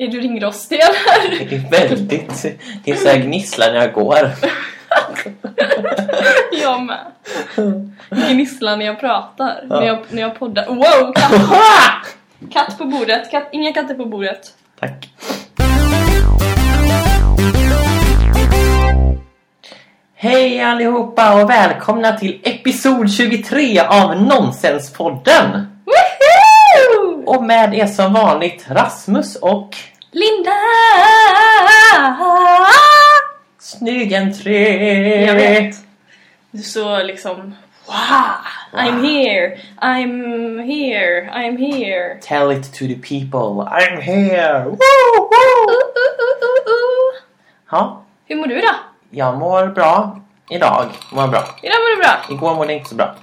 Är du ringrostig eller? Det är väldigt... Det är så här gnisslar när jag går. Jag med. Gnisslar när jag pratar. Ja. När, jag, när jag poddar. Wow! Katt, katt på bordet. Katt, inga katter på bordet. Tack. Hej allihopa och välkomna till episod 23 av Nonsenspodden! Och med er som vanligt Rasmus och Linda! Snygg entré! Jag vet. Du så liksom... Wow! I'm here! I'm here! I'm here! Tell it to the people, I'm here! Woo, woo. uh, uh, uh. Ja, Hur mår du då? jag mår bra. Idag mår jag bra. Idag mår du bra. Igår mådde jag inte så bra.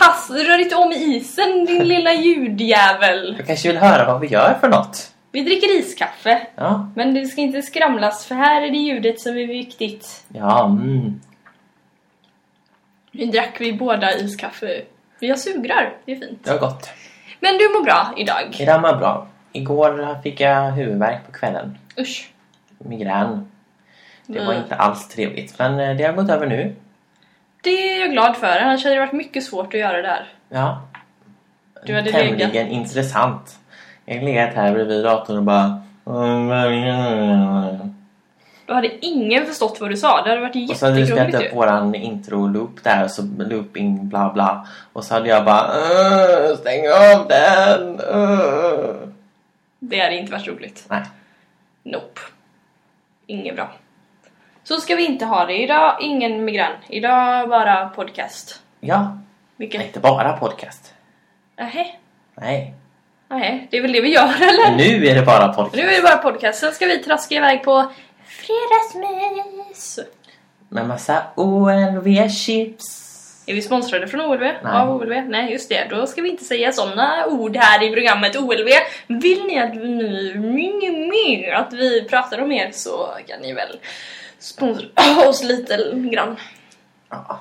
Pass, rör inte om isen din lilla ljudjävel. Du kanske vill höra vad vi gör för något? Vi dricker iskaffe. Ja, Men det ska inte skramlas för här är det ljudet som är viktigt. ja, mm. Nu drack vi båda iskaffe. Vi har sugrör, det är fint. Det var gott. Men du mår bra idag. Idag mår jag bra. Igår fick jag huvudvärk på kvällen. Usch. Migrän. Det var inte alls trevligt. Men eh, det har gått över nu. Det är jag glad för, annars hade det varit mycket svårt att göra det här. Ja. Du hade Tämligen legat. intressant. Jag har legat här bredvid datorn och bara... Då hade ingen förstått vad du sa. Det hade varit Och så hade vi spelat jättekrångligt upp ju. våran intro-loop där, och så looping bla bla. Och så hade jag bara "Åh, stäng av den! åh." Det hade inte varit roligt. Nej. Nope. Inget bra. Så ska vi inte ha det idag. Ingen migrän. Idag bara podcast. Ja, Vilket... inte bara podcast. Nähä. Nej. Nej, det är väl det vi gör eller? Nu är det bara podcast. Nu är det bara podcast. Sen ska vi traska iväg på fredagsmys. Med massa OLV-chips. Är vi sponsrade från OLV? Nej. Av OLV? Nej, just det. Då ska vi inte säga sådana ord här i programmet OLV. Vill ni att ringer mer, att vi pratar om er så kan ni väl sponsra oss lite grann. Ja,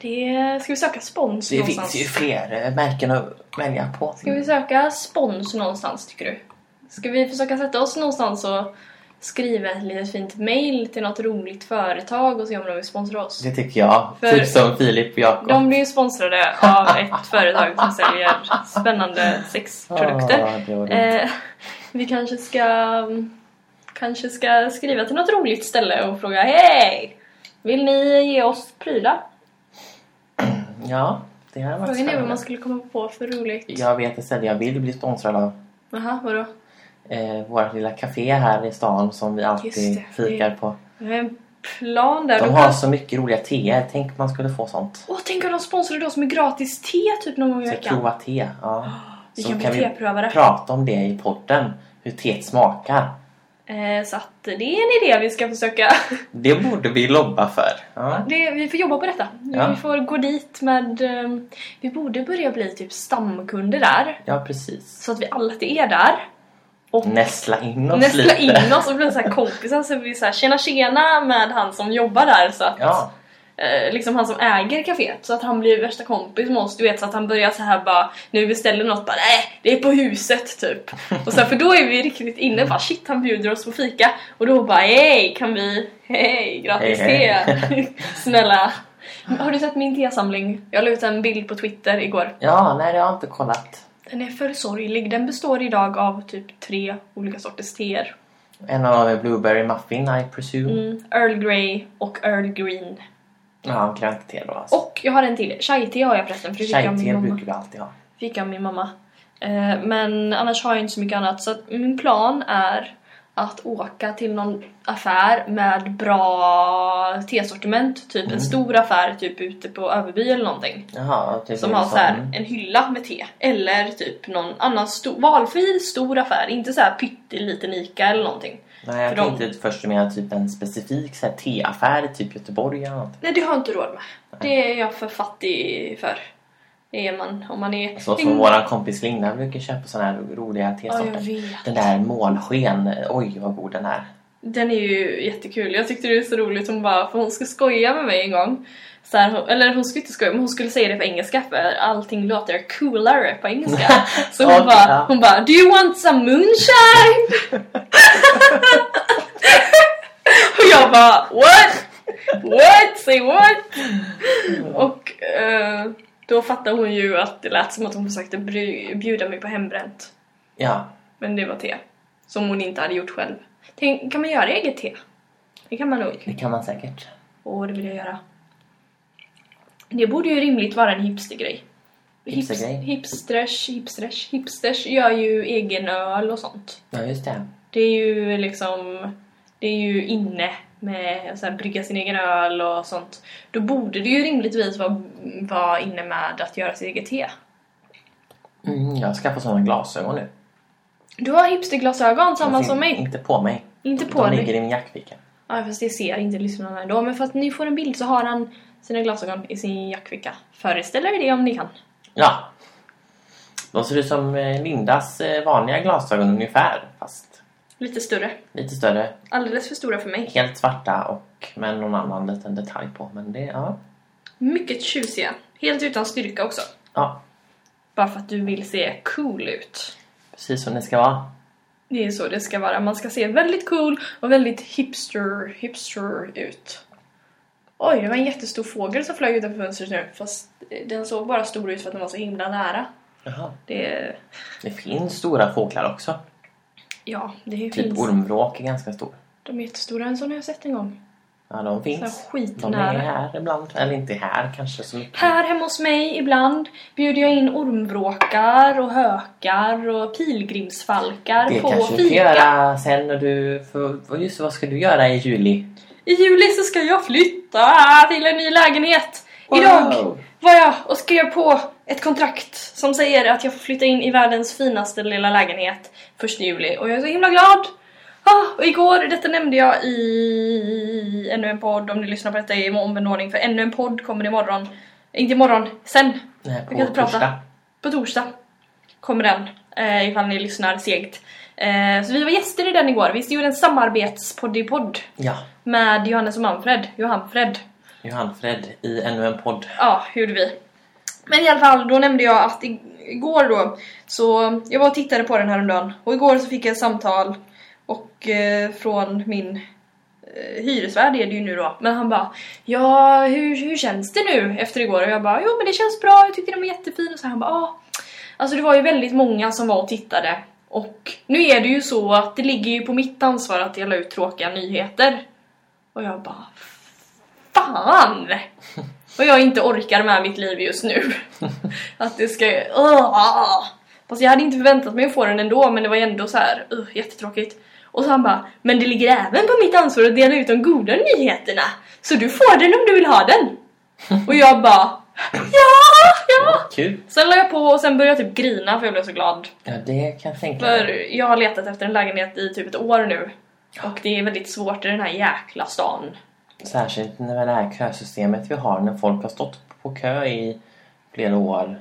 Det ska vi söka spons det någonstans? finns ju fler märken att välja på. Ska vi söka spons någonstans tycker du? Ska vi försöka sätta oss någonstans och skriva ett litet fint mail till något roligt företag och se om de vill sponsra oss? Det tycker jag. För- Typ som Filip och Jakob. De blir ju sponsrade av ett företag som säljer spännande sexprodukter. Ah, det. Eh, vi kanske ska, kanske ska skriva till något roligt ställe och fråga Hej! Vill ni ge oss prylar? Ja, det här var Frågan är vad man skulle komma på för roligt. Jag vet ett ställe jag vill bli sponsrad av. Jaha, vadå? Eh, vårt lilla café här i stan som vi alltid det, fikar det- på. Jag har en plan där. De De har kan- så mycket roliga teer. Tänk man skulle få sånt. Åh, tänk om de sponsrade oss med gratis te typ någon gång i Så veckan. prova te. Ja. Vi Så kan bli vi teprövare. prata om det i podden. Hur teet smakar. Eh, så att det är en idé vi ska försöka... Det borde vi lobba för. Ja. Det, vi får jobba på detta. Ja. Vi får gå dit med... Eh, vi borde börja bli typ stamkunder där. ja, precis. Så att vi alltid är där. Och Nästla in oss nästla lite. in oss och bli så kompisar så vi så här tjena tjena med han som jobbar där så att Ja, eh, liksom han som äger kaféet. Så att han blir värsta kompis med oss. Du vet så att han börjar så här bara nu beställer något bara nej det är på huset typ. Och så här, för då är vi riktigt inne bara shit han bjuder oss på fika. Och då bara hej kan vi hej gratis Hej, te snälla. Har du sett min tesamling? Jag la ut en bild på Twitter igår. Ja, nej det har jag inte kollat. den är för sorglig. Den består idag av typ tre olika sorters teer. En av Blueberry Muffin, I presume. Mm, Earl Grey och Earl Green. Ja, grönt te då alltså. Och jag har en till. Chai-te har jag förresten för det fick jag av min Chai-te mamma. brukar vi alltid ha. Fick jag av min mamma. Eh, men annars har jag inte så mycket annat. Så att min plan är att åka till någon affär med bra tesortiment. Typ Mm. en stor affär typ ute på Överby eller någonting. Jaha, typ Som har så här en hylla med te. Eller typ någon annan stor, valfri stor affär. Inte så här pytteliten Ica eller någonting. Nej, jag för de- tänkte först du menar typ en specifik så här, teaffär i typ Göteborg eller något. Nej, det har jag inte råd med. Det är jag för fattig för. Det är man om man är... Så som våran kompis Linda brukar köpa såna här roliga Ja, tesorter. vet. den där målsken, oj vad god den är. Den är ju jättekul. Jag tyckte det var så roligt. Hon bara, för hon skulle skoja med mig en gång. Så här, eller hon skulle inte skoja, men hon skulle säga det på engelska för allting låter coolare på engelska. Så hon, Okej, bara, hon bara Do you want some moonshine? Och jag bara What? What? Say what? Och eh, då fattade hon ju att det lät som att hon försökte bjuda mig på hembränt. Ja, Men det var te. Som hon inte hade gjort själv. Tänk, kan man göra eget te? Det kan man nog. det kan man säkert. Åh, det vill jag göra. Det borde ju rimligt vara en hipstergrej. Hipstergrej? Hips, hipsters, hipsters, hipsters gör ju egen öl och sånt. Ja, just det. Det är ju liksom... Det är ju inne med här, brygga sin egen öl och sånt. Då borde det ju rimligtvis vara, vara inne med att göra sitt eget te. Mm, jag skaffar sådana glasögon nu. Du har hipsterglasögon, samma som mig. Inte på mig. Inte på De dig. ligger i min jackficka. Ja, fast det ser inte lyssnarna ändå. Men för att ni får en bild så har han sina glasögon i sin jackficka. Föreställ er det om ni kan. Ja. De ser ut som eh, Lindas eh, vanliga glasögon ungefär. Fast Lite större. lite större. Alldeles för stora för mig. Helt svarta och med någon annan liten detalj på. Men det, ja. Mycket tjusiga. Helt utan styrka också. Ja, Bara för att du vill se cool ut. precis som det ska vara. Det är så det ska vara. Man ska se väldigt cool och väldigt hipster, hipster ut. Oj, det var en jättestor fågel som flög utanför fönstret nu. Fast den såg bara stor ut för att den var så himla nära. Jaha. Det... Det finns stora fåglar också. Ja, det Typ finns. ormvråk är ganska stor. De är jättestora. En sån har jag sett en gång. Ja, de Så finns. här De är skitnära. här ibland. Eller inte här kanske så mycket. Här hemma hos mig ibland bjuder jag in ormvråkar och hökar och pilgrimsfalkar Det på kanske du fika. kan göra sen när du... För, just det, vad ska du göra i juli? I juli så ska jag flytta till en ny lägenhet. Idag Wow. var jag och skrev på ett kontrakt som säger att jag får flytta in i världens finaste lilla lägenhet första juli och jag är så himla glad. Ah, och igår, detta nämnde jag i ännu en podd om ni lyssnar på detta i omvänd ordning för ännu en podd kommer imorgon. Inte imorgon, sen Nej, kan på inte prata. torsdag. på torsdag kommer den, eh, ifall ni lyssnar segt. Eh, så vi var gäster i den igår. Vi gjorde en samarbetspodd Ja, med Johannes och Manfred. Johanfred. Johan Fred i ännu en podd. Ja, gjorde vi. Men i alla fall, då nämnde jag att i- igår då, så jag var och tittade på den här om dagen och igår så fick jag ett samtal och eh, från min eh, hyresvärd är det ju nu då, men han bara Ja, hur, hur känns det nu efter igår? Och jag bara Jo men det känns bra, jag tyckte den var jättefin och så han bara Ja Alltså det var ju väldigt många som var och tittade och nu är det ju så att det ligger ju på mitt ansvar att dela ut tråkiga nyheter och jag bara Fan! Och jag inte orkar med mitt liv just nu. Att det ska... Uh, fast jag hade inte förväntat mig att få den ändå, men det var ändå så här, uh, jättetråkigt. Och så han bara, men det ligger även på mitt ansvar att dela ut de goda nyheterna. Så du får den om du vill ha den. Och jag bara, ja, ja. Kul! Sen la jag på och sen började jag typ grina för jag blev så glad. Ja, det kan jag tänka. För jag har letat efter en lägenhet i typ ett år nu. Och det är väldigt svårt i den här jäkla stan. Särskilt med det här kösystemet vi har när folk har stått på kö i flera år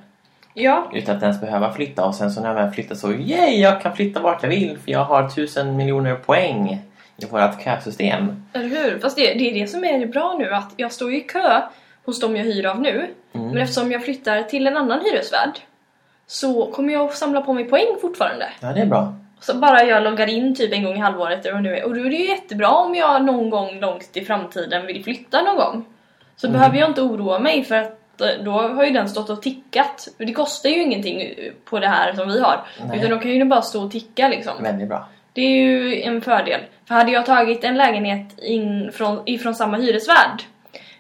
Ja, utan att ens behöva flytta och sen så när väl flyttar så yay, jag kan flytta vart jag vill för jag har tusen miljoner poäng i vårt kösystem. Eller hur? Fast det, det är det som är det bra nu, att jag står i kö hos dem jag hyr av nu. Mm. Men eftersom jag flyttar till en annan hyresvärd så kommer jag att samla på mig poäng fortfarande. Ja, det är bra. Så bara jag loggar in typ en gång i halvåret eller det nu är. Och då är det ju jättebra om jag någon gång långt i framtiden vill flytta någon gång. Så Mm. behöver jag inte oroa mig för att eh, då har ju den stått och tickat. Det kostar ju ingenting eh, på det här som vi har. Nej. Utan då kan ju bara stå och ticka liksom. Väldigt bra. Det är ju en fördel. För hade jag tagit en lägenhet in från, ifrån samma hyresvärd,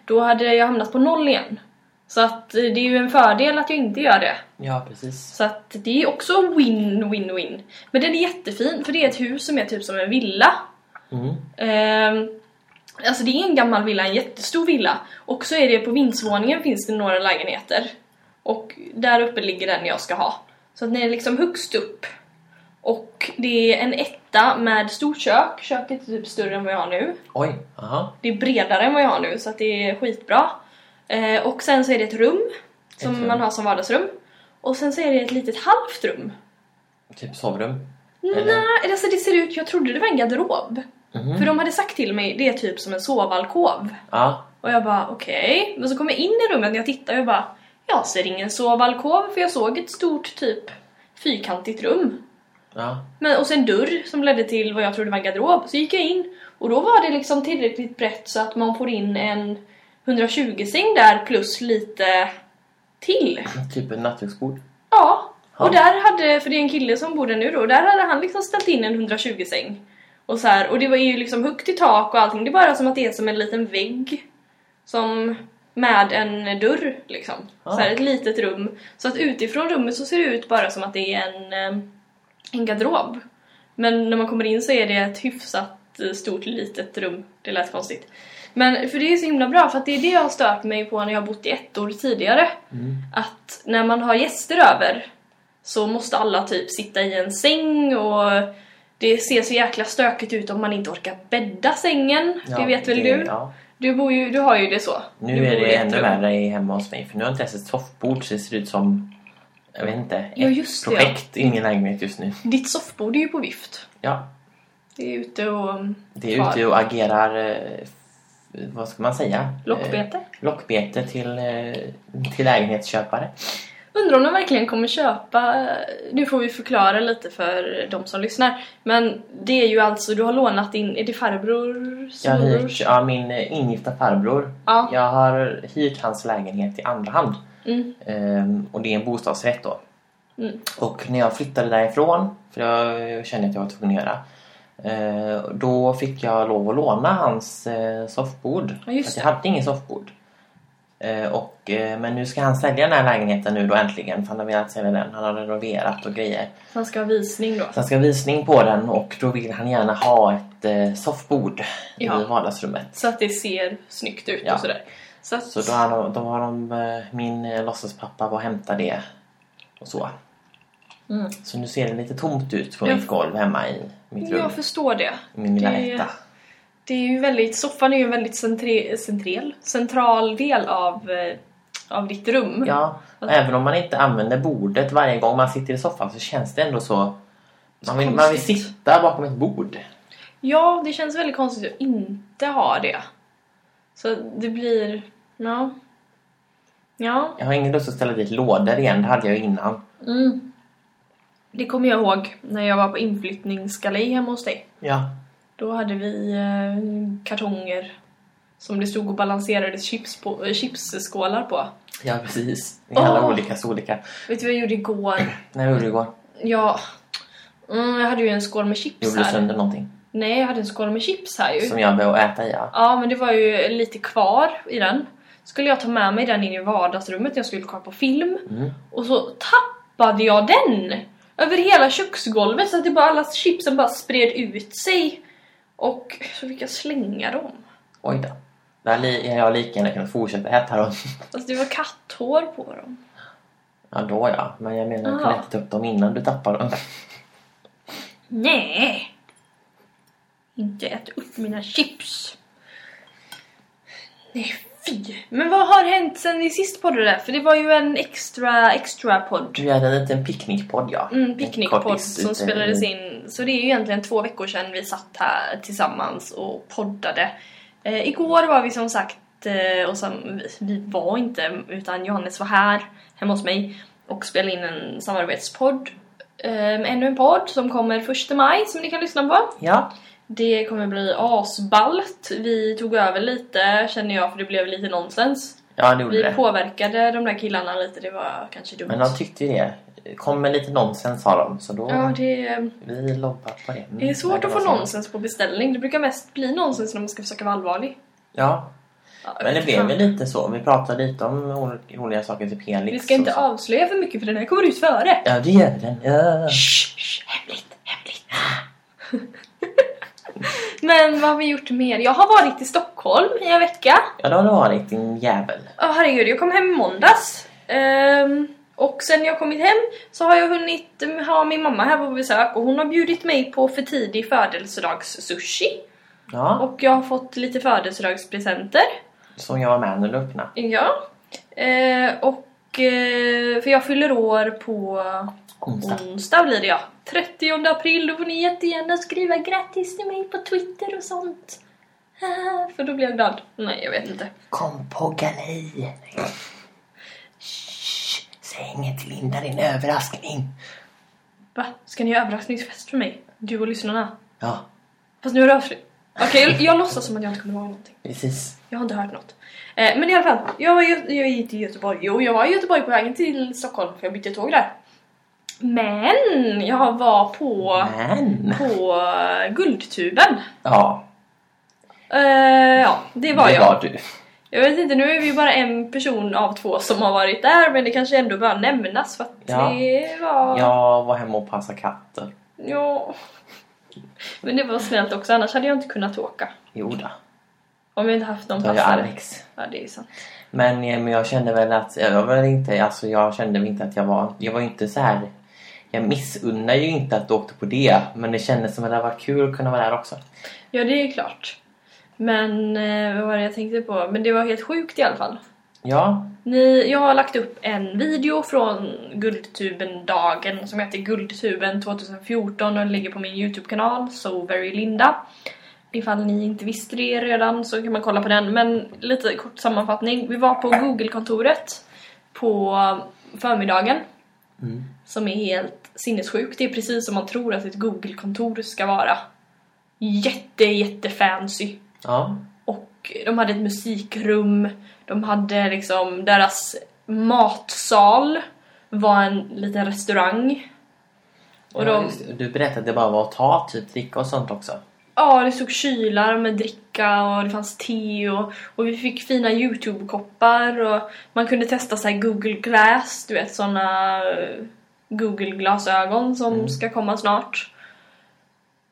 då hade jag hamnat på noll igen. Så att eh, det är ju en fördel att jag inte gör det. Ja, precis. Så att det är också win, win, win. Men den är jättefin, för det är ett hus som är typ som en villa. Mm. Ehm, alltså det är en gammal villa, en jättestor villa. Och så är det på vindsvåningen finns det några lägenheter. Och där uppe ligger den jag ska ha. Så att den är liksom högst upp. Och det är en etta med stort kök. Köket är typ större än vad jag har nu. Oj, aha. Det är bredare än vad jag har nu så att det är skitbra. Eh, och sen så är det ett rum som Ett rum. man har som vardagsrum. Och sen så är det ett litet halvt rum. Typ sovrum. Nej, alltså det ser ut, jag trodde det var en garderob. Mhm. För de hade sagt till mig, det är typ som en sovalkov. Ja. Och jag bara okej. Men så kom jag in i rummet och jag tittar och jag bara jag ser ingen sovalkov för jag såg ett stort typ fyrkantigt rum. Ja. Men, och sen dörr som ledde till vad jag trodde var en garderob. Så gick jag in och då var det liksom tillräckligt brett så att man får in en 120-säng där plus lite till. Typ ett nattduksbord. Ja. Och där hade, för det är en kille som bor där nu då, där hade han liksom ställt in en 120-säng. Och så här, och det var ju liksom högt i tak och allting. Det är bara som att det är som en liten vägg. Som med en dörr liksom. Ja. Så här, ett litet rum. Så att utifrån rummet så ser det ut bara som att det är en, eh, en garderob. Men när man kommer in så är det ett hyfsat eh, stort litet rum. Det lät konstigt. Men för det är så himla bra för att det är det jag har stört mig på när jag har bott i ett år tidigare. Mm. Att när man har gäster över så måste alla typ sitta i en säng och det ser så jäkla stökigt ut om man inte orkar bädda sängen. det vet väl du? Ja. Du, bor ju, du har ju det så. Nu är det ännu värre hemma hos mig för nu har jag inte ens ett soffbord så det ser ut som jag vet inte, Ja, just det, ja. projekt i min lägenhet just nu. Ditt soffbord är ju på vift. Ja, Det är ute och... det är ute och agerar, eh, vad ska man säga? Lockbete. Eh, lockbete till, eh, till lägenhetsköpare. Undrar om de verkligen kommer köpa... Nu får vi förklara lite för de som lyssnar. Men det är ju alltså, du har lånat din... Är det farbror? Jag har hyrt ja, min ingifta farbror. Ja. Jag har hyrt hans lägenhet i andra hand. Mm. Ehm, och det är en bostadsrätt då. Mm. Och när jag flyttade därifrån, för jag kände att jag var tvungen att göra. eh, då fick jag lov att låna hans eh, soffbord. Ja, jag hade ingen soffbord. Eh, och, men nu ska han sälja den här lägenheten nu då äntligen. För han har velat sälja den. Han har renoverat och grejer. Han ska ha visning då. Så han ska ha visning på den och då vill han gärna ha ett soffbord Ja. i vardagsrummet. Så att det ser snyggt ut Ja. och sådär. Så, att, Så då har, de, då har de, eh, min eh, låtsaspappa var och hämta det och så. Mm. Så nu ser det lite tomt ut på Jag- mitt golv hemma i mitt rum. jag förstår det. Min lilla det- etta. Det är ju väldigt, soffan är ju en väldigt centre, central, central del av, eh, av ditt rum. Ja, och även om man inte använder bordet varje gång man sitter i soffan så känns det ändå så... Man vill, man vill sitta bakom ett bord. Ja, det känns väldigt konstigt att inte ha det. Så det blir... Ja. Ja. Jag har ingen lust att ställa dit lådor igen, det hade jag innan. Mm. Det kommer jag ihåg när jag var på inflyttningsgalej hemma hos dig. Ja, Då hade vi eh, kartonger som det stod och balanserades chips på, eh, chipsskålar på. ja precis. I alla Åh. olika storlekar. Vet du vad jag gjorde igår? När gjorde du igår? Ja, mm, jag hade ju en skål med chips Gjorde du här. sönder någonting? Nej, jag hade en skål med chips här ju. Som jag behöver äta i, ja. Ja, men det var ju lite kvar i den. Skulle jag ta med mig den in i vardagsrummet när jag skulle kolla på film. Mm. Och så tappade jag den! Över hela köksgolvet så att det bara, alla chipsen bara spred ut sig. Och så fick jag slänga dem. Oj då. Där hade jag lika gärna kunnat fortsätta äta dem. Alltså det var katthår på dem. Ja, då ja. Men jag menar, du kunde ätit upp dem innan du tappade dem. Nej! Inte äta upp mina chips. Nej, fy! Men vad har hänt sen vi sist poddade? För det var ju en extra, extra podd. Du hade en liten picknickpodd, ja. Mm, picknickpodd som ute spelades in. Så det är ju egentligen två veckor sedan vi satt här tillsammans och poddade. Eh, igår var vi som sagt, eh, och som, vi, vi var inte, utan Johannes var här hemma hos mig och spelade in en samarbetspodd. Eh, ännu en podd som kommer första maj som ni kan lyssna på. Ja. Det kommer bli asballt. Vi tog över lite känner jag för det blev lite nonsens. Ja, det gjorde Vi det. påverkade de där killarna lite, det var kanske dumt. Men de tyckte ju det. Kom med lite nonsens sa de. Så då... Ja, det, Vi lobbar på det. Mm, det är svårt att få nonsens på beställning. Det brukar mest bli nonsens när man ska försöka vara allvarlig. Ja, men det blev väl lite så. Vi pratade lite om roliga saker, typ Helix. Vi ska inte så. avslöja för mycket för den här kommer ut före. Ja, det gör den. Ja. Shh, shh, hemligt, hemligt. Men vad har vi gjort mer? Jag har varit i Stockholm i en vecka. ja, då har det varit din jävel. Ja herregud, jag kom hem i måndags. Ehm, och sen jag kommit hem så har jag hunnit ha min mamma här på besök och hon har bjudit mig på för tidig födelsedagssushi. Ja, Och jag har fått lite födelsedagspresenter. som jag var med när du öppnade. Ja. Eh, och eh, för jag fyller år på Onsdag. onsdag blir det ja. 30 april, då får ni jättegärna skriva grattis till mig på Twitter och sånt. För då blir jag glad. Nej, jag vet inte. Kom på galej. Shh, säg inget till Linda, det är en överraskning. Va? Ska ni göra överraskningsfest för mig? Du och lyssnarna? Ja, Fast nu är det avslut. Okej, jag, jag låtsas som att jag inte kommer ihåg någonting. precis. Jag har inte hört något. Eh, men i alla fall, jag var jag gick till Göteborg. Jo, jag var i Göteborg på vägen till Stockholm för jag bytte tåg där. Men jag var på, Men. på Guldtuben. Ja, Eh, ja, det var det jag. var du. Jag vet inte, nu är vi ju bara en person av två som har varit där men det kanske ändå bör nämnas för att Ja. det var... Jag var hemma och passade katter. Ja. Men det var snällt också, annars hade jag inte kunnat åka. Jo då. Om jag inte haft någon det var ju passare. Alex. Ja, det är sant. Men, eh, men jag kände väl att, jag var väl inte, alltså jag kände väl inte att jag var, jag var inte så här. Jag missunnar ju inte att du åkte på det, men det kändes som att det hade varit kul att kunna vara där också. Ja, det är klart. Men eh, vad var det jag tänkte på? Men det var helt sjukt i alla fall. Ja, Ni, jag har lagt upp en video från Guldtuben-dagen som heter Guldtuben 2014 och den ligger på min YouTube-kanal So Very Linda. Ifall ni inte visste det redan så kan man kolla på den. Men lite kort sammanfattning. Vi var på Google-kontoret på förmiddagen. Mm. Som är helt sinnessjukt. Det är precis som man tror att ett Google-kontor ska vara. Jätte, jätte fancy. ja, Och de hade ett musikrum, de hade liksom deras matsal var en liten restaurang. Och ja de. Du berättade att det bara var att ta, typ dricka och sånt också. Ja, det stod kylar med dricka och det fanns te och, och vi fick fina Youtube-koppar och man kunde testa så Google Glass, du vet såna eh, Google-glasögon som Mm. ska komma snart.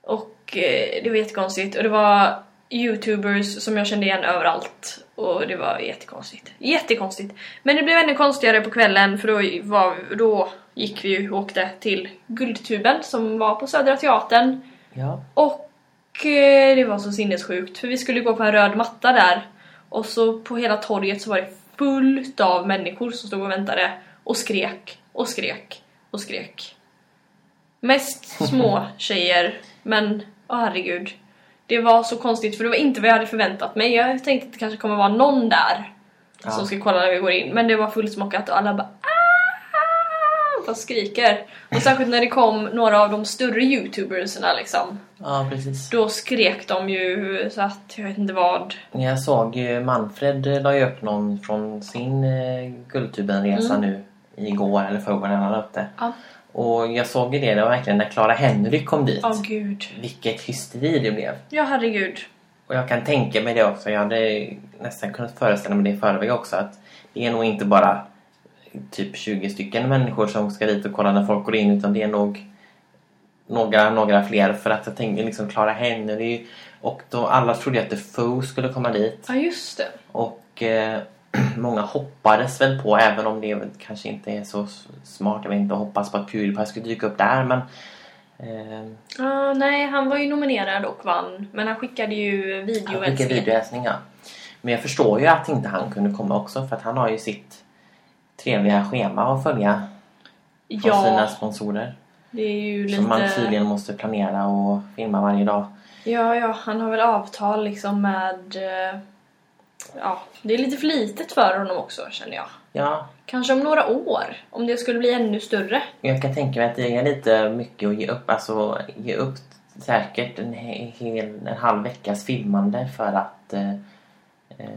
Och eh, det var jättekonstigt och det var Youtubers som jag kände igen överallt och det var jättekonstigt. Jättekonstigt. Men det blev ännu konstigare på kvällen för då, var, då gick vi och åkte till Guldtuben som var på Södra Teatern Ja. och det var så sinnessjukt för vi skulle gå på en röd matta där och så på hela torget så var det fullt av människor som stod och väntade och skrek och skrek och skrek. Mest små tjejer men åh herregud. Det var så konstigt för det var inte vad jag hade förväntat mig. Jag tänkte att det kanske kommer vara någon där Ja. som ska kolla när vi går in men det var fullsmockat och alla bara Bara skriker. Och särskilt när det kom några av de större youtubersna liksom. ja, precis. Då skrek de ju så att jag vet inte vad. Jag såg ju Manfred eh, la ju upp någon från sin eh, Guldtuben-resa nu igår eller förrgår när han la upp det. Ja. Och jag såg ju det, det var verkligen när Clara Henry kom dit. Åh gud. Vilket hysteri det blev. Ja herregud. Och jag kan tänka mig det också. Jag hade nästan kunnat föreställa mig det i förväg också. Att det är nog inte bara typ 20 stycken människor som ska dit och kolla när folk går in. Utan det är nog några, några fler. För att jag tänker liksom Clara Henry. Och då alla trodde att The Foe skulle komma dit. Ja just det. Och eh, många hoppades väl på, även om det kanske inte är så smart. Jag vet inte, hoppas på att Pewdiepie skulle dyka upp där. Men eh, Ah, nej, han var ju nominerad och vann. Men han skickade ju Han skickade videohälsningar. videohälsningar. Men jag förstår ju att inte han kunde komma också för att han har ju sitt trevliga schema att följa från sina Ja, sponsorer. det är ju Som man lite... tydligen måste planera och filma varje dag. Ja, ja, han har väl avtal liksom med... eh, Ja, det är lite för litet för honom också känner jag. Ja, Kanske om några år, om det skulle bli ännu större. jag kan tänka mig att det är lite mycket att ge upp. Alltså ge upp säkert en, he- hel, en halv veckas filmande för att eh, eh,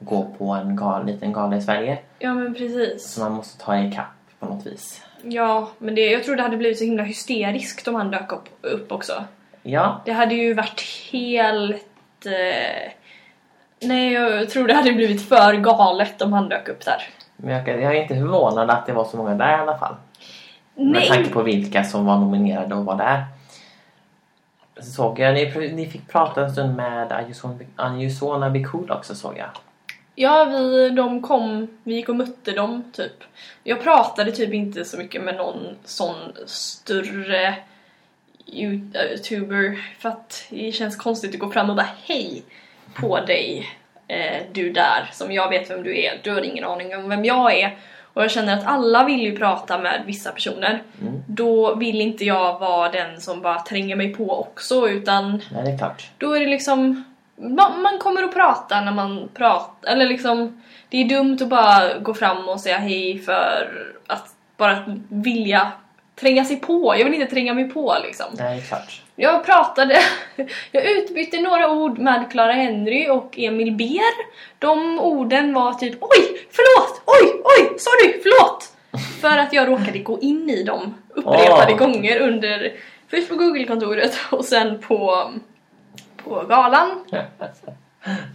gå på en gal, liten gala i Sverige. Ja, men precis. Så man måste ta i kapp på något vis. Ja, men det, jag tror det hade blivit så himla hysteriskt om han dök upp, upp också. Ja, Det hade ju varit helt... Eh, nej, jag tror det hade blivit för galet om han dök upp där. men jag, jag är inte förvånad att det var så många där i alla fall. Med Nej! tanke på vilka som var nominerade och var där. Så såg jag, ni, ni fick prata en stund med Ayusona Bikul också såg jag. Ja, vi, de kom, vi gick och mötte dem typ. Jag pratade typ inte så mycket med någon sån större youtuber för att det känns konstigt att gå fram och bara hej på dig, eh, du där, som jag vet vem du är, du har ingen aning om vem jag är. och jag känner att alla vill ju prata med vissa personer. Mm. Då vill inte jag vara den som bara tränger mig på också utan Nej, det är klart. då är det liksom man, man kommer att prata när man pratar eller liksom det är dumt att bara gå fram och säga hej för att bara vilja tränga sig på. Jag vill inte tränga mig på liksom. Nej, klart. Jag pratade, jag utbytte några ord med Clara Henry och Emil Ber. De orden var typ oj, förlåt, oj, oj, sorry, förlåt. För att jag råkade gå in i dem upprepade Åh. gånger under, först på Google-kontoret och sen på, på galan.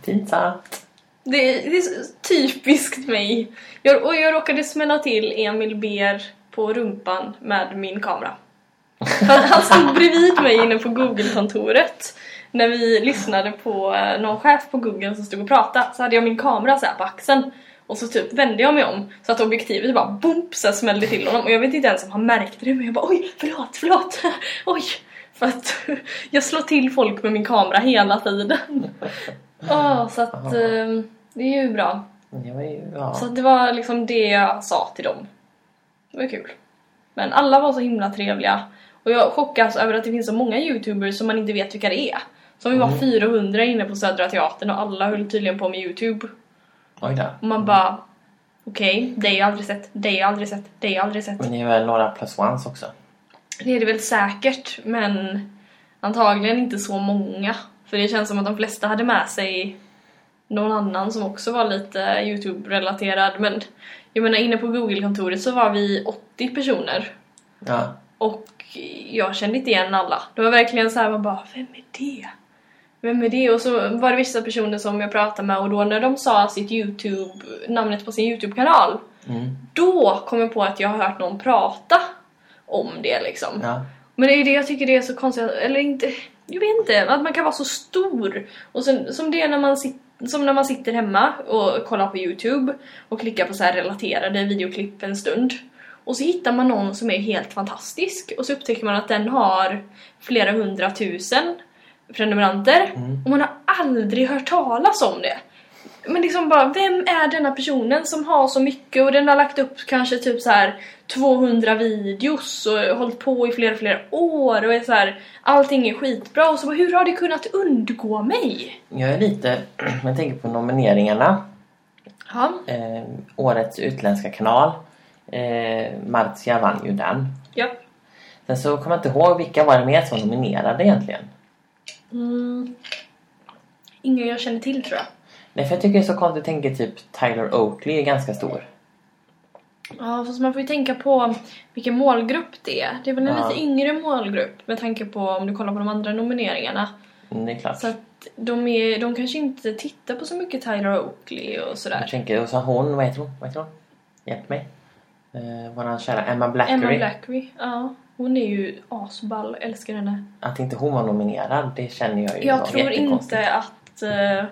Pinsamt. Det, det är typiskt mig. Jag, och jag råkade smälla till Emil Ber på rumpan med min kamera. Han, han stod bredvid mig inne på Google-kontoret. När vi lyssnade på eh, någon chef på Google som stod och pratade så hade jag min kamera så här på axeln. Och så typ vände jag mig om så att objektivet bara boom så smällde till honom. Och jag vet inte ens om han märkte det men jag bara oj förlåt förlåt oj. För att jag slår till folk med min kamera hela tiden. Ja, så att eh, det är ju bra. Ju, ja. Så det var liksom det jag sa till dem. Det var kul. Men alla var så himla trevliga. Och jag chockas över att det finns så många youtubers som man inte vet vilka det är. Som vi var Mm. 400 inne på Södra Teatern och alla höll tydligen på med youtube. Oj då. Och man bara Okej, det har jag aldrig sett, det har jag aldrig sett, det har jag aldrig sett. Men det är väl några plus ones också? Det är det väl säkert, men antagligen inte så många. För det känns som att de flesta hade med sig någon annan som också var lite Youtube-relaterad. Men jag menar, inne på Google-kontoret så var vi 80 personer. Ja. Och jag kände inte igen alla. Det var verkligen så här, man bara, vem är det? Vem är det? Och så var det vissa personer som jag pratade med och då när de sa sitt Youtube, namnet på sin Youtube-kanal, Mm. då kom jag på att jag har hört någon prata om det liksom. Ja. Men det är ju det jag tycker det är så konstigt, eller inte, jag vet inte, att man kan vara så stor. Och sen, som det är när man, sit, som när man sitter hemma och kollar på Youtube och klickar på så här relaterade videoklipp en stund. Och så hittar man någon som är helt fantastisk och så upptäcker man att den har flera hundratusen prenumeranter Mm. och man har aldrig hört talas om det. Men liksom bara, vem är denna personen som har så mycket och den har lagt upp kanske typ så här 200 videos och hållit på i flera, flera år och är så här, allting är skitbra och så hur har det kunnat undgå mig? Jag är lite... Jag tänker på nomineringarna. Ja, Eh, årets utländska kanal. Eh, Marzia vann ju den. ja. Sen så kommer jag inte ihåg vilka var det mer som nominerade egentligen. Mm. Ingen jag känner till tror jag. Nej, för jag tycker det är så konstigt. Jag tänker typ Tyler Oakley är ganska stor. Ja, fast man får ju tänka på vilken målgrupp det är. Det är väl en Ja. lite yngre målgrupp med tanke på om du kollar på de andra nomineringarna. Mm, det är klart. Så att de, är, de kanske inte tittar på så mycket Tyler Oakley och Jag sådär. tänker, och så hon, vad heter hon? Vad heter hon? Hjälp mig. Eh, våran kära Emma Blackery. Emma Blackery, ja. Hon är ju asball, älskar henne. Att inte hon var nominerad, det känner jag ju Jag tror inte att eh,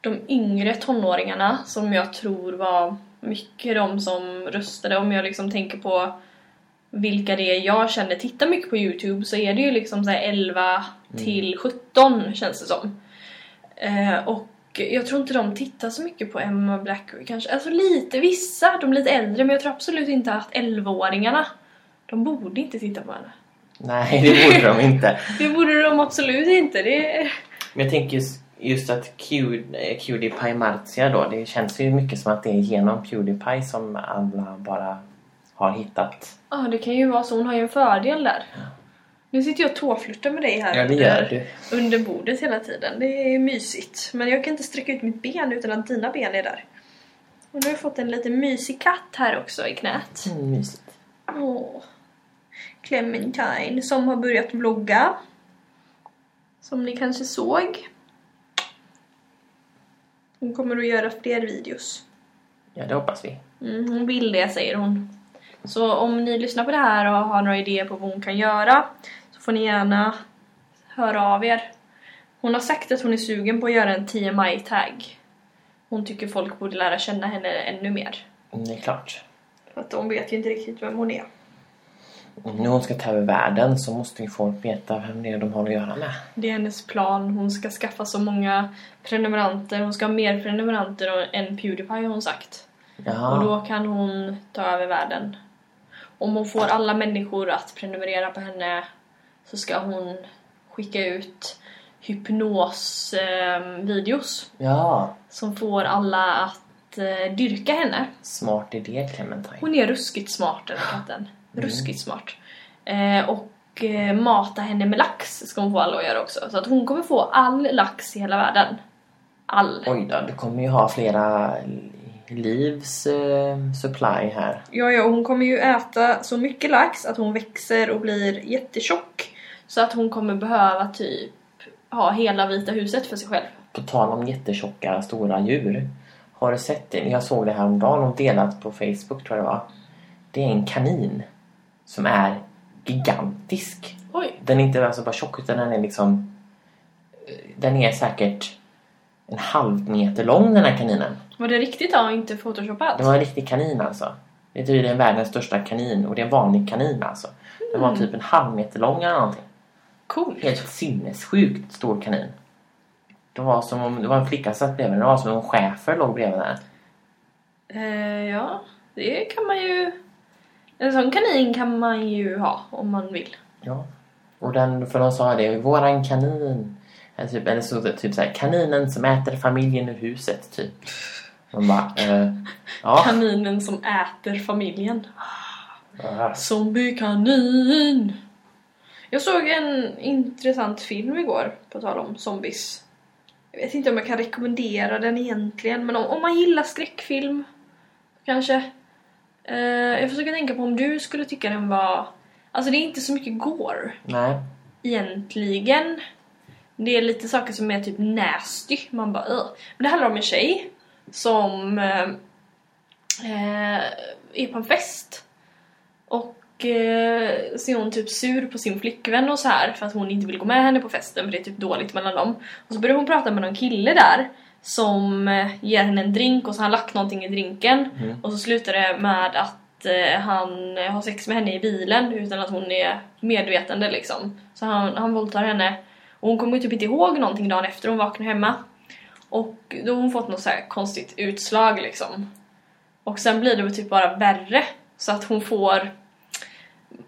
de yngre tonåringarna, som jag tror var mycket de som röstade, om jag liksom tänker på vilka det är jag känner tittar mycket på Youtube så är det ju liksom så här 11 till 17 känns det som. Eh, och jag tror inte de tittar så mycket på Emma Blackery kanske. Alltså lite, vissa, de är lite äldre men jag tror absolut inte att 11-åringarna de borde inte titta på henne. Nej, det borde de inte. Det borde de absolut inte. Det Men jag tänker just, just att Q, eh, Pewdiepie Marzia då, det känns ju mycket som att det är genom Pewdiepie som alla bara har hittat. Ja, det kan ju vara så. Hon har ju en fördel där. Nu sitter jag och tåflörtar med dig här Ja, det gör du. under bordet hela tiden. Det är mysigt. Men jag kan inte sträcka ut mitt ben utan att dina ben är där. Och nu har jag fått en liten mysig katt här också i knät. Mm, mysigt. Åh. Clementine som har börjat vlogga. Som ni kanske såg. Hon kommer att göra fler videos. Ja, det hoppas vi. Mm, hon vill det säger hon. Så om ni lyssnar på det här och har några idéer på vad hon kan göra så får ni gärna höra av er. Hon har sagt att hon är sugen på att göra en TMI-tag. Hon tycker folk borde lära känna henne ännu mer. Mm, det är klart. För att de vet ju inte riktigt vem hon är. Mm, När hon ska ta över världen så måste ju folk veta vem det är de har att göra med. Det är hennes plan. Hon ska skaffa så många prenumeranter. Hon ska ha mer prenumeranter än Pewdiepie har hon sagt. Jaha. Och då kan hon ta över världen. Om hon får alla människor att prenumerera på henne så ska hon skicka ut hypnosvideos Ja, som får alla att eh, dyrka henne. smart idé Clementine. Hon är ruskigt smart den här katten. Ruskigt smart. Eh, och eh, mata henne med lax ska hon få alla att göra också. Så att hon kommer få all lax i hela världen. All. Oj då, du kommer ju ha flera livs eh, supply här. Ja, ja, hon kommer ju äta så mycket lax att hon växer och blir jättetjock. Så att hon kommer behöva typ ha hela Vita huset för sig själv. På tal om jättetjocka stora djur. Har du sett det? Jag såg det här om dagen och delat på Facebook tror jag det var. Det är en kanin som är gigantisk. Oj. Den är inte alltså bara tjock utan den är liksom... eh, Den är säkert en halv meter lång den här kaninen. Var det riktigt då inte photoshopat? Det var en riktig kanin alltså. Det är tydligen världens största kanin och det är en vanlig kanin alltså. Den var typ en halv meter lång eller någonting. Coolt. Helt sinnessjukt stor kanin. Det var som om det var en flicka som satt bredvid den. Det var som om en schäfer låg bredvid den. Eh, ja, det kan man ju... En sån kanin kan man ju ha om man vill. Ja. Och den, för de sa det, våran kanin. Eller, typ, eller så typ såhär, kaninen som äter familjen ur huset typ. Man bara, eh, ja. Kaninen som äter familjen. Ja. Zombiekanin! Jag såg en intressant film igår, på tal om zombies. Jag vet inte om jag kan rekommendera den egentligen, men om, om man gillar skräckfilm, kanske. Eh, jag försöker tänka på om du skulle tycka den var... Alltså det är inte så mycket gore, Nej. egentligen. Det är lite saker som är typ nasty, man bara Ugh. Men det handlar om en tjej som eh, eh, är på en fest. Och eh, så är hon typ sur på sin flickvän och så här för att hon inte vill gå med henne på festen för det är typ dåligt mellan dem. Och så börjar hon prata med någon kille där som eh, ger henne en drink och så har han lagt någonting i drinken. Mm. Och så slutar det med att eh, han eh, har sex med henne i bilen utan att hon är medvetande liksom. Så han, han våldtar henne. Och hon kommer ju typ inte ihåg någonting dagen efter hon vaknar hemma. Och då har hon fått något så här konstigt utslag liksom. Och sen blir det typ bara värre. Så att hon får...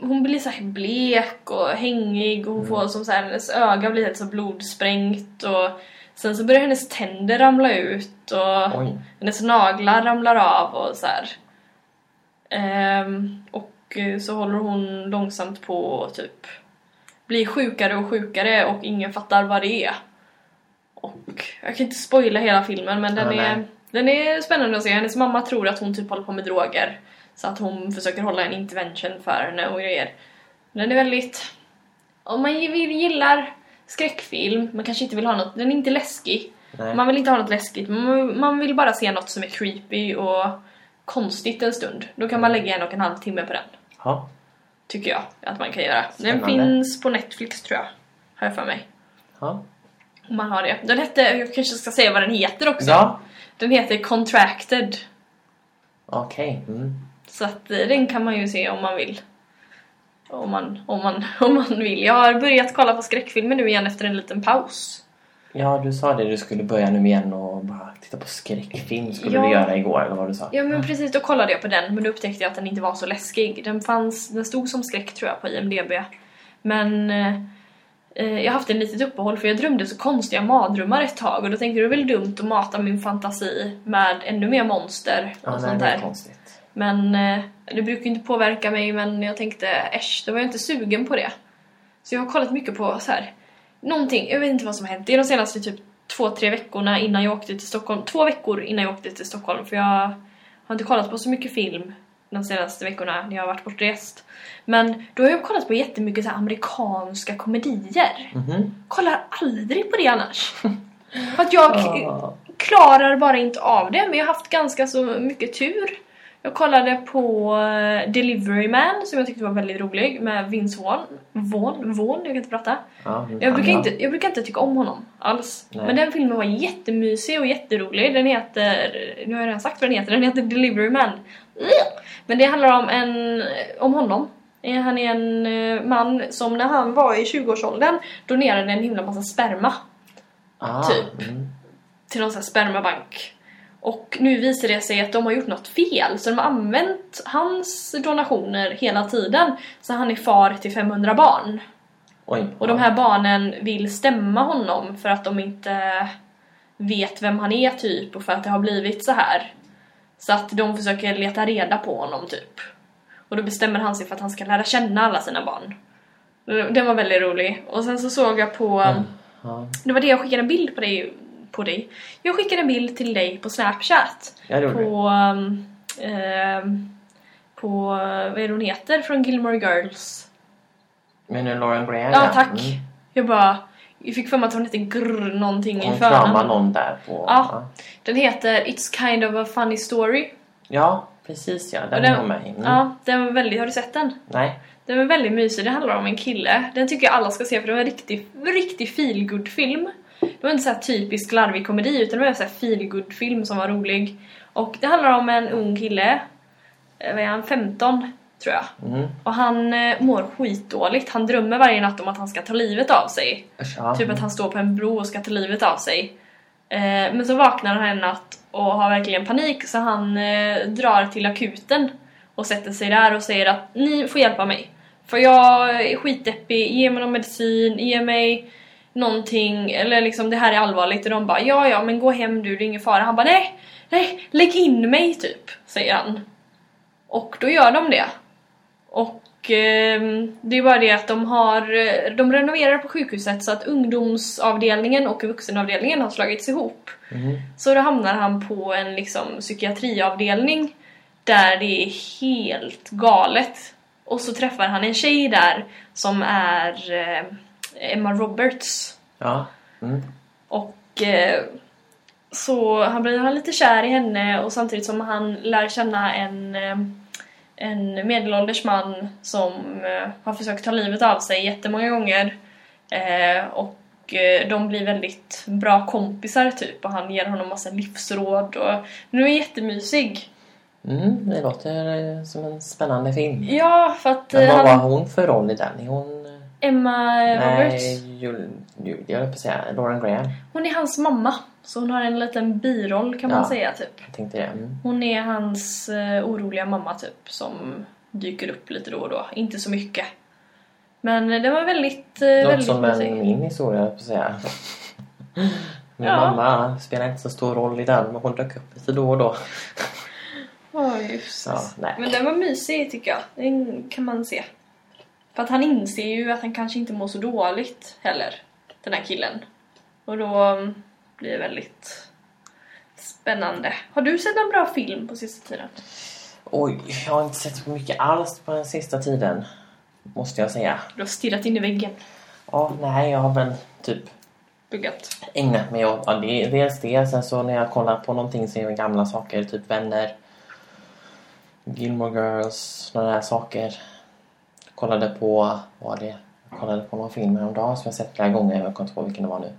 Hon blir så här blek och hängig och hon får som så här, hennes öga blir helt så blodsprängt och sen så börjar hennes tänder ramla ut och Oj. hennes naglar ramlar av och så här. Ehm, och så håller hon långsamt på att typ bli sjukare och sjukare och ingen fattar vad det är. Och jag kan inte spoila hela filmen men den, Ja, är, nej. den är spännande att se. Hennes mamma tror att hon typ håller på med droger. Så att hon försöker hålla en intervention för henne och grejer. Den är väldigt... Om man gillar skräckfilm, man kanske inte vill ha något... Den är inte läskig. Nej. Man vill inte ha något läskigt, man, man vill bara se något som är creepy och konstigt en stund. Då kan man lägga en och en halv timme på den. Ja. Tycker jag att man kan göra. Den Spännande. finns på Netflix tror jag. Har jag för mig. Ja. Om man har det. Den hette, jag kanske ska säga vad den heter också. Ja. Den heter Contracted. Okej. Mm. Så att eh, den kan man ju se om man vill. Om man, om man, om man vill. Jag har börjat kolla på skräckfilmer nu igen efter en liten paus. Ja, du sa det. Du skulle börja nu igen och bara titta på skräckfilm skulle Ja. du göra igår, eller vad du sa. Ja men precis, då kollade jag på den men då upptäckte jag att den inte var så läskig. Den fanns, den stod som skräck tror jag på IMDB. Men eh, eh, jag har haft en litet uppehåll för jag drömde så konstiga mardrömmar ett tag och då tänkte jag det är väl dumt att mata min fantasi med ännu mer monster och Ja, nej, sånt det är där. konstigt. Men eh, det brukar inte påverka mig men jag tänkte äsch, då var jag inte sugen på det. Så jag har kollat mycket på så här någonting, jag vet inte vad som har hänt. Det är de senaste typ två, tre veckorna innan jag åkte till Stockholm. Två veckor innan jag åkte till Stockholm för jag har inte kollat på så mycket film de senaste veckorna när jag har varit bortrest. Men då har jag kollat på jättemycket så här amerikanska komedier. Mhm. Kollar aldrig på det annars. För att jag Ja. klarar bara inte av det, men jag har haft ganska så mycket tur. Jag kollade på eh, Delivery Man som jag tyckte var väldigt rolig med Vince Vaughn. Vaughn? Vaughn? Jag kan inte prata. Ja, Jag brukar, inte, jag brukar inte tycka om honom alls. Nej. Men den filmen var jättemysig och jätterolig. Den heter, nu har jag redan sagt vad den heter, den heter Delivery Man. Men det handlar om, en, om honom. Eh, Han är en eh, man som när han var i 20-årsåldern donerade en himla massa sperma Ah, typ. Mm. till någon sån här spermabank. Och nu visar det sig att de har gjort något fel, så de har använt hans donationer hela tiden. Så han är far till 500 barn. Oj. Och de här barnen vill stämma honom för att de inte vet vem han är typ och för att det har blivit så här. Så att de försöker leta reda på honom typ. Och då bestämmer han sig för att han ska lära känna alla sina barn. Den var väldigt rolig. Och sen så såg jag på... Mm. Det var det jag skickade en bild på dig. På dig. Jag skickade en bild till dig på Snapchat. gjorde det. På... Ehm, på... Vad är det hon heter från Gilmore Girls? Men nu Lauren Graham, Ja, tack. Mm. Jag bara... Jag fick för mig att hon hette Grr någonting i Hon kramar förnamn. någon där på... Ja. Den heter It's kind of a funny story. Ja, precis ja. Den den- är nog med. Mm. Ja, den var väldigt... Har du sett den? Nej. Den var väldigt mysig. Det handlar om en kille. Den tycker jag alla ska se för det var en riktig, riktig feelgood film Det var inte så här typisk larvig komedi utan det var en så här feelgood film som var rolig. Och det handlar om en ung kille. eh, Vad är han? 15 tror jag. Mm. Och han eh, mår skitdåligt. Han drömmer varje natt om att han ska ta livet av sig. Ja. Typ att han står på en bro och ska ta livet av sig. Eh, men så vaknar han en natt och har verkligen panik så han eh, drar till akuten och sätter sig där och säger att ni får hjälpa mig. För jag är skitdeppig, ge mig någon medicin, ge mig någonting, eller liksom det här är allvarligt. Och de bara ja ja men gå hem du, det är ingen fara. Han bara nej, nej, lägg in mig typ, säger han. Och då gör de det. Och ehm, det är bara det att de har, eh, de renoverar på sjukhuset så att ungdomsavdelningen och vuxenavdelningen har slagits ihop. Mm. Så då hamnar han på en liksom psykiatriavdelning där det är helt galet. Och så träffar han en tjej där som är eh, Emma Roberts. Ja. Mm. Och eh, så han blir han lite kär i henne och samtidigt som han lär känna en, eh, en medelålders man som eh, har försökt ta livet av sig jättemånga gånger. Eh, och de blir väldigt bra kompisar typ och han ger honom massa livsråd och den är jättemysig. Mm, det låter som en spännande film. Ja, för att Men vad var han, hon för roll i den? Är hon... Emma Roberts, Nej, Jul, Jul, jag höll på att säga Lauren Graham. hon är hans mamma. Så hon har en liten biroll kan man Ja. säga typ. Jag tänkte det. Mm. Hon är hans eh, oroliga mamma typ som dyker upp lite då och då. Inte så mycket. Men eh, det var väldigt, eh, Något väldigt som en, mysig. min historia, höll på att säga. Min Ja. mamma spelar inte så stor roll i den, men hon dök upp lite då och då. Oj, just Ja, nej. Men den var mysig tycker jag. Den kan man se. För att han inser ju att han kanske inte mår så dåligt heller. Den här killen. Och då mm, blir det väldigt spännande. Har du sett en bra film på sista tiden? Oj, jag har inte sett så mycket alls på den sista tiden. Måste jag säga. Du har stirrat in i väggen. Ja, nej, jag har väl typ Buggat. ägnat mig åt ja, det, dels det. Sen så när jag kollar på någonting så är det gamla saker. Typ Vänner. Gilmore Girls. Sådana där saker. Kollade på, vad det? Jag kollade på någon film häromdagen som jag sett flera gånger. Jag kommer inte ihåg vilken det var nu.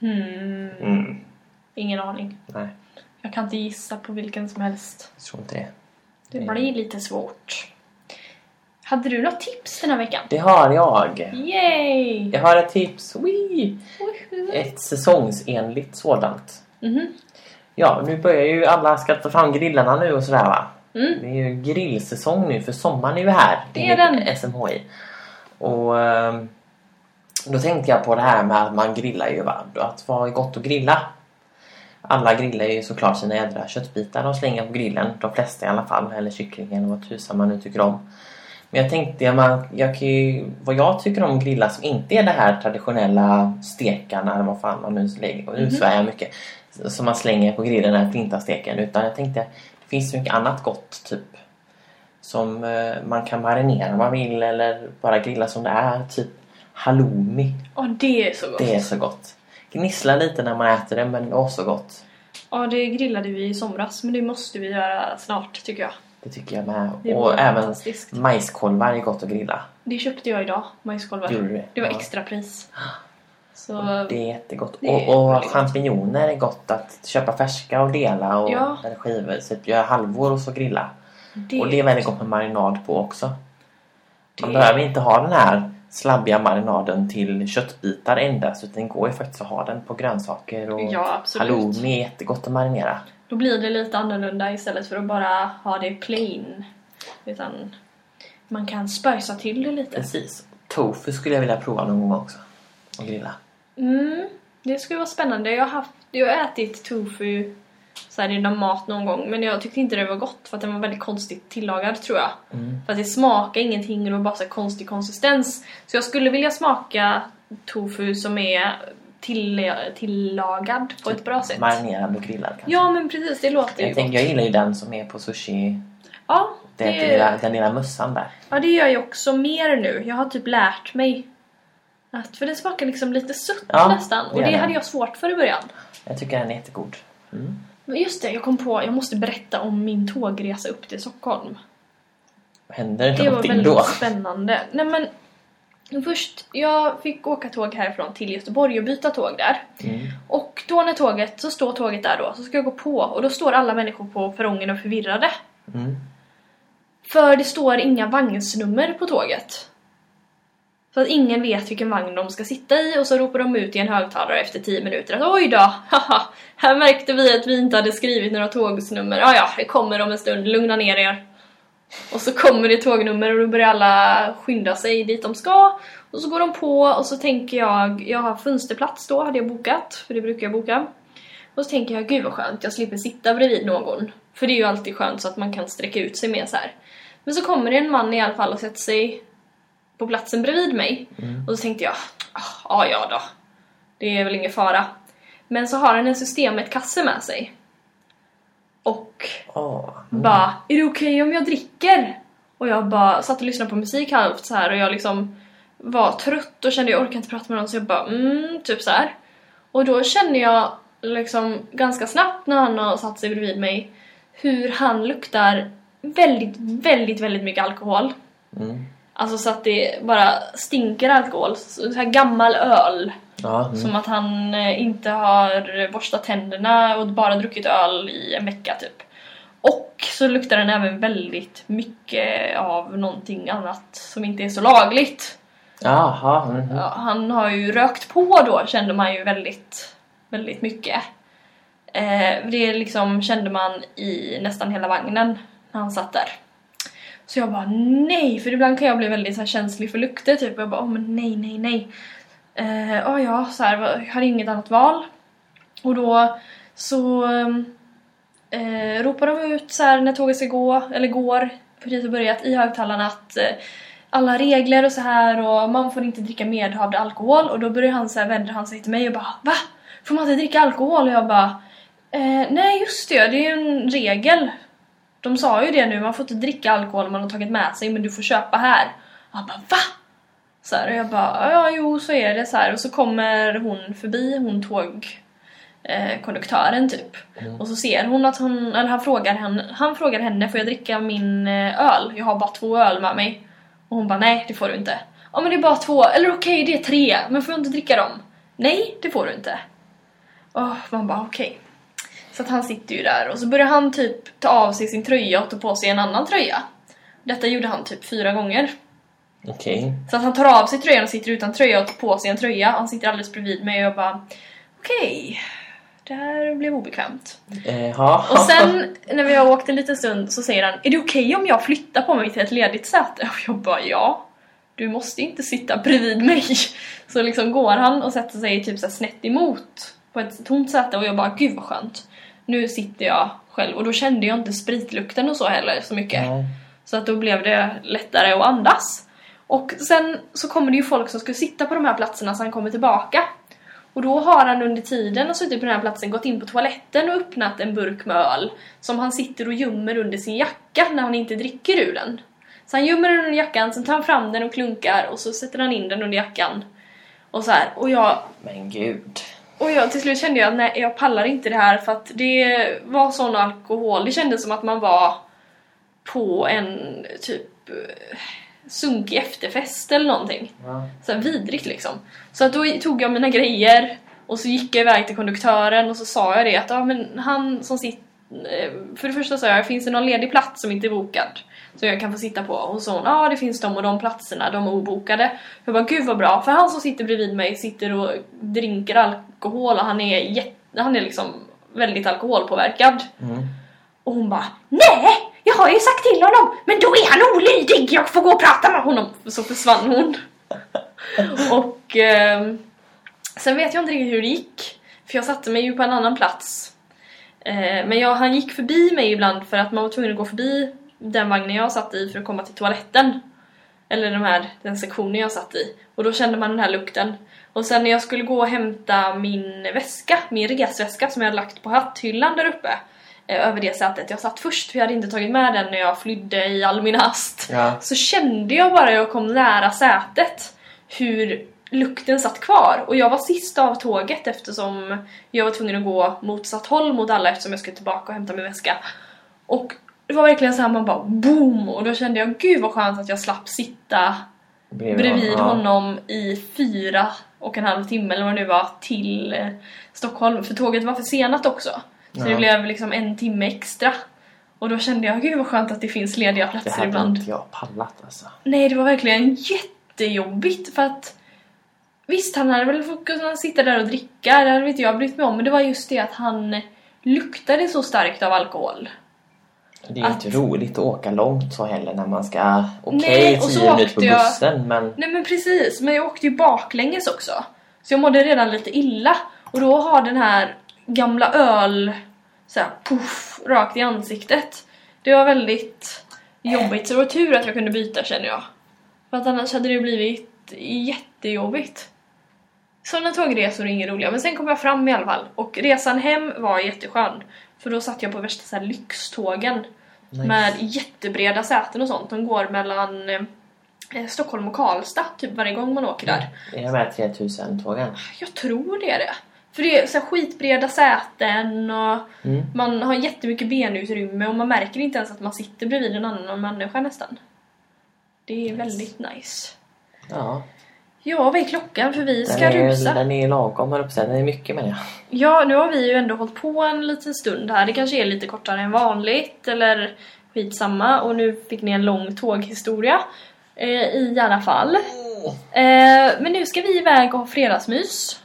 Hmm. Mm. Ingen aning. Nej, Jag kan inte gissa på vilken som helst. jag tror inte det. Det Mm. blir lite svårt. Hade du något tips den här veckan? Det har jag. Yay! Jag har ett tips. Wee! Ett säsongsenligt sådant. Mhm. Ja, nu börjar ju alla ska ta fram grillarna nu och sådär va. Mm. Det är ju grillsäsong nu för sommaren är ju här. Det är den. SMHI. Och ehm, då tänkte jag på det här med att man grillar ju va. Att vara gott att grilla. Alla grillar ju såklart sina jädra köttbitar och slänger på grillen. De flesta i alla fall. Eller kyckling eller vad tusan man nu tycker om. Men jag tänkte jag, man, jag kan ju, vad jag tycker om grillar som inte är det här traditionella stekarna eller vad fan man nu lägger. Och nu svär jag mycket. Som man slänger på grillen, den här flintasteken. Utan jag tänkte finns så mycket annat gott typ. Som eh, man kan marinera om man vill eller bara grilla som det är. Typ halloumi. Ja, det är så gott. Det är så gott. Gnisslar lite när man äter det men åh så gott. Ja, det grillade vi i somras, men det måste vi göra snart tycker jag. Det tycker jag med. Och även majskolvar är gott att grilla. Det köpte jag idag, majskolvar. Det? Var Ja. extrapris. Så Det är jättegott. Det är och och champinjoner är gott att köpa färska och dela och Ja. eller skivor. Så göra halvor och så grilla. det, Och det är väldigt gott med marinad på också. Man Det- behöver inte ha den här slabbiga marinaden till köttbitar endast utan det går ju faktiskt att ha den på grönsaker och Ja, halloumi är jättegott att marinera. Då blir det lite annorlunda istället för att bara ha det plain. Utan man kan spöjsa till det lite. Precis. Tofu skulle jag vilja prova någon gång också. Och grilla. Mm, det skulle vara spännande. Jag har, haft, jag har ätit tofu så här inom mat någon gång men jag tyckte inte det var gott för att den var väldigt konstigt tillagad tror jag. Mm. För att det smakar ingenting och det var bara så konstig konsistens. Så jag skulle vilja smaka tofu som är till, tillagad på ett bra sätt. Marinerad och grillad kanske. Ja men precis, det låter ju jag, tänker, gott. jag gillar ju den som är på sushi. Ja, Den, det, lilla, den lilla mössan där. ja, det gör jag också mer nu. Jag har typ lärt mig att, för det smakar liksom lite sött Ja, nästan. det Och det den. hade jag svårt för i början. Jag tycker den är jättegod. Mm. Men just det, jag kom på, jag måste berätta om min tågresa upp till Stockholm. Händer det Det var någonting väldigt då? spännande. Nej men, först, jag fick åka tåg härifrån till Göteborg och byta tåg där. Mm. Och då när tåget, så står tåget där då, så ska jag gå på och då står alla människor på perrongen och förvirrade. Mm. För det står inga vagnsnummer på tåget. Så att ingen vet vilken vagn de ska sitta i och så ropar de ut i en högtalare efter 10 minuter att oj då, haha, här märkte vi att vi inte hade skrivit några tågsnummer. Ja, ja, det kommer om en stund, lugna ner er. Och så kommer det tågnummer och då börjar alla skynda sig dit de ska. Och så går de på och så tänker jag, jag har fönsterplats då, hade jag bokat, för det brukar jag boka. Och så tänker jag, gud vad skönt, jag slipper sitta bredvid någon. För det är ju alltid skönt så att man kan sträcka ut sig mer så här. Men så kommer det en man i alla fall och sätter sig på platsen bredvid mig. Och så tänkte jag, ah, ja ja då. Det är väl ingen fara. Men så har han en systemet-kasse med sig. Och Åh. bara, är det okej om jag dricker? Och jag bara satt och lyssnade på musik halvt så här och jag liksom var trött och kände jag orkar inte prata med någon så jag bara mm, typ så här. Och då känner jag liksom ganska snabbt när han har satt sig bredvid mig hur han luktar väldigt, väldigt, väldigt mycket alkohol. Mm. Alltså så att det bara stinker alkohol. Så här gammal öl. Ja, mm. Som att han eh, inte har borstat tänderna och bara druckit öl i en vecka typ. Och så luktar den även väldigt mycket av någonting annat som inte är så lagligt. Jaha. mhm. Ja, han har ju rökt på då kände man ju väldigt, väldigt mycket. Eh, det liksom kände man i nästan hela vagnen när han satt där. Så jag bara nej, för ibland kan jag bli väldigt så här, känslig för lukter typ. Och jag bara åh men nej, nej, nej. Eh, oh, ja, så här, jag hade inget annat val. Och då så eh, ropar de ut så här när tåget ska gå, eller går, precis har börjat, i högtalarna att eh, alla regler och så här och man får inte dricka medhavd alkohol och då börjar han så här, vänder han sig till mig och bara Va? Får man inte dricka alkohol? Och jag bara eh, Nej just det, det är ju en regel. De sa ju det nu, man får inte dricka alkohol om man har tagit med sig men du får köpa här. Och han bara VA? Så här, och jag bara ja jo så är det så här och så kommer hon förbi, hon tåg eh, konduktören typ. Och så ser hon att hon, eller han frågar henne, han frågar henne får jag dricka min eh, öl? Jag har bara två öl med mig. Och hon bara nej det får du inte. Ja men det är bara två, eller okej det är tre, men får jag inte dricka dem? Nej det får du inte. Och man bara okej. Så att han sitter ju där och så börjar han typ ta av sig sin tröja och ta på sig en annan tröja. Detta gjorde han typ fyra gånger. Okej. Så att han tar av sig tröjan och sitter utan tröja och tar på sig en tröja. Han sitter alldeles bredvid mig och jag bara okej. Det här blev obekvämt. Eh, ja. Och sen när vi har åkt en liten stund så säger han Är det okej om jag flyttar på mig till ett ledigt säte? Och jag bara ja. Du måste inte sitta bredvid mig. Så liksom går han och sätter sig typ så snett emot på ett tomt säte och jag bara gud vad skönt. Nu sitter jag själv och då kände jag inte spritlukten och så heller så mycket. Nej. Så att då blev det lättare att andas. Och sen så kommer det ju folk som ska sitta på de här platserna så han kommer tillbaka. Och då har han under tiden och suttit på den här platsen gått in på toaletten och öppnat en burk med öl som han sitter och gömmer under sin jacka när han inte dricker ur den. Så han gömmer den under jackan, sen tar han fram den och klunkar och så sätter han in den under jackan. Och så här. Och jag Men gud. Och jag, till slut kände jag att nej, jag pallar inte det här för att det var sån alkohol. Det kändes som att man var på en typ eh, sunkig efterfest eller någonting. Ja. Så här vidrigt liksom. Så att då tog jag mina grejer och så gick jag iväg till konduktören och så sa jag det att ja, men han som sitter... För det första sa jag, finns det någon ledig plats som inte är bokad? Som jag kan få sitta på. Och så hon, ja ah, det finns de och de platserna, de är obokade. Jag bara, gud vad bra, för han som sitter bredvid mig sitter och dricker alkohol och han är, jätte, han är liksom väldigt alkoholpåverkad. Mm. Och hon bara, nej! Jag har ju sagt till honom, men då är han olydig, jag får gå och prata med honom. Så försvann hon. och eh, sen vet jag inte riktigt hur det gick. För jag satte mig ju på en annan plats. Eh, men jag, han gick förbi mig ibland för att man var tvungen att gå förbi den vagnen jag satt i för att komma till toaletten. Eller de här, den sektionen jag satt i. Och då kände man den här lukten. Och sen när jag skulle gå och hämta min väska, min resväska som jag hade lagt på hatthyllan där uppe. eh, Över det sätet jag satt först, för jag hade inte tagit med den när jag flydde i all min hast. Ja. Så kände jag bara när jag kom nära sätet hur lukten satt kvar. Och jag var sist av tåget eftersom jag var tvungen att gå motsatt håll mot alla eftersom jag skulle tillbaka och hämta min väska. Och det var verkligen så här man bara boom! Och då kände jag gud vad skönt att jag slapp sitta bredvid ja. honom i fyra och en halv timme eller vad det nu var till eh, Stockholm. För tåget var försenat också. Så Ja. det blev liksom en timme extra. Och då kände jag gud vad skönt att det finns lediga Det platser hade ibland. inte jag pallat alltså. Nej, det var verkligen jättejobbigt för att Visst, han hade väl fått sitta där och dricka, det hade inte jag brytt mig om. Men det var just det att han luktade så starkt av alkohol. Det är Att- inte roligt att åka långt så heller när man ska... Okej, så tio minuter på jag- bussen men... Nej men precis, men jag åkte ju baklänges också. Så jag mådde redan lite illa. Och då har den här gamla öl så här, puff, rakt i ansiktet. Det var väldigt jobbigt, så det var tur att jag kunde byta känner jag. För att annars hade det blivit jättejobbigt. Sådana tågresor är inget roliga, men sen kom jag fram i alla fall. Och resan hem var jätteskön. För då satt jag på värsta så här lyxtågen. Nice. Med jättebreda säten och sånt. De går mellan eh, Stockholm och Karlstad typ varje gång man åker där. Är de här 3000-tågen? Jag tror det är det. För det är så skitbreda säten och Mm. man har jättemycket benutrymme och man märker inte ens att man sitter bredvid en annan människa nästan. Det är väldigt nice. Ja. Ja, vad är klockan? För vi Den ska är, rusa. den är lagom höll jag. Den är mycket med det. Ja, nu har vi ju ändå hållit på en liten stund här. Det kanske är lite kortare än vanligt eller skitsamma. Och nu fick ni en lång tåghistoria. Eh, I alla fall. Eh, men nu ska vi iväg och ha fredagsmys.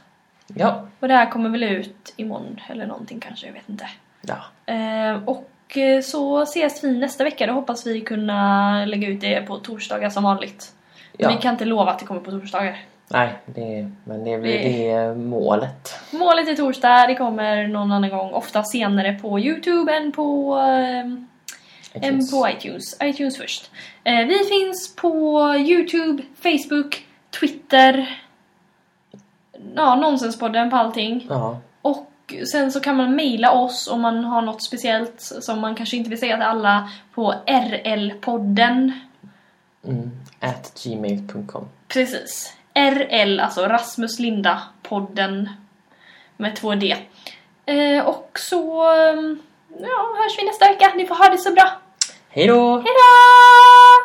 Ja. Och det här kommer väl ut imorgon eller någonting kanske, jag vet inte. Ja. Eh, och eh, så ses vi nästa vecka. Då hoppas vi kunna lägga ut det på torsdagar som vanligt. Ja. Vi kan inte lova att det kommer på torsdagar. Nej, det, men det Det- det är målet. Målet är torsdag, det kommer någon annan gång. Ofta senare på Youtube än på, eh, än på iTunes. iTunes först. Eh, vi finns på Youtube, Facebook, Twitter. Ja, Nonsenspodden på allting. Ja. Och sen så kan man mejla oss om man har något speciellt som man kanske inte vill säga till alla på rlpodden. Mm. At gmail.com. Precis. RL, alltså Rasmus Linda podden med två D. Eh, och så eh, ja, hörs vi nästa vecka. Ni får ha det så bra. Hej då! Hejdå!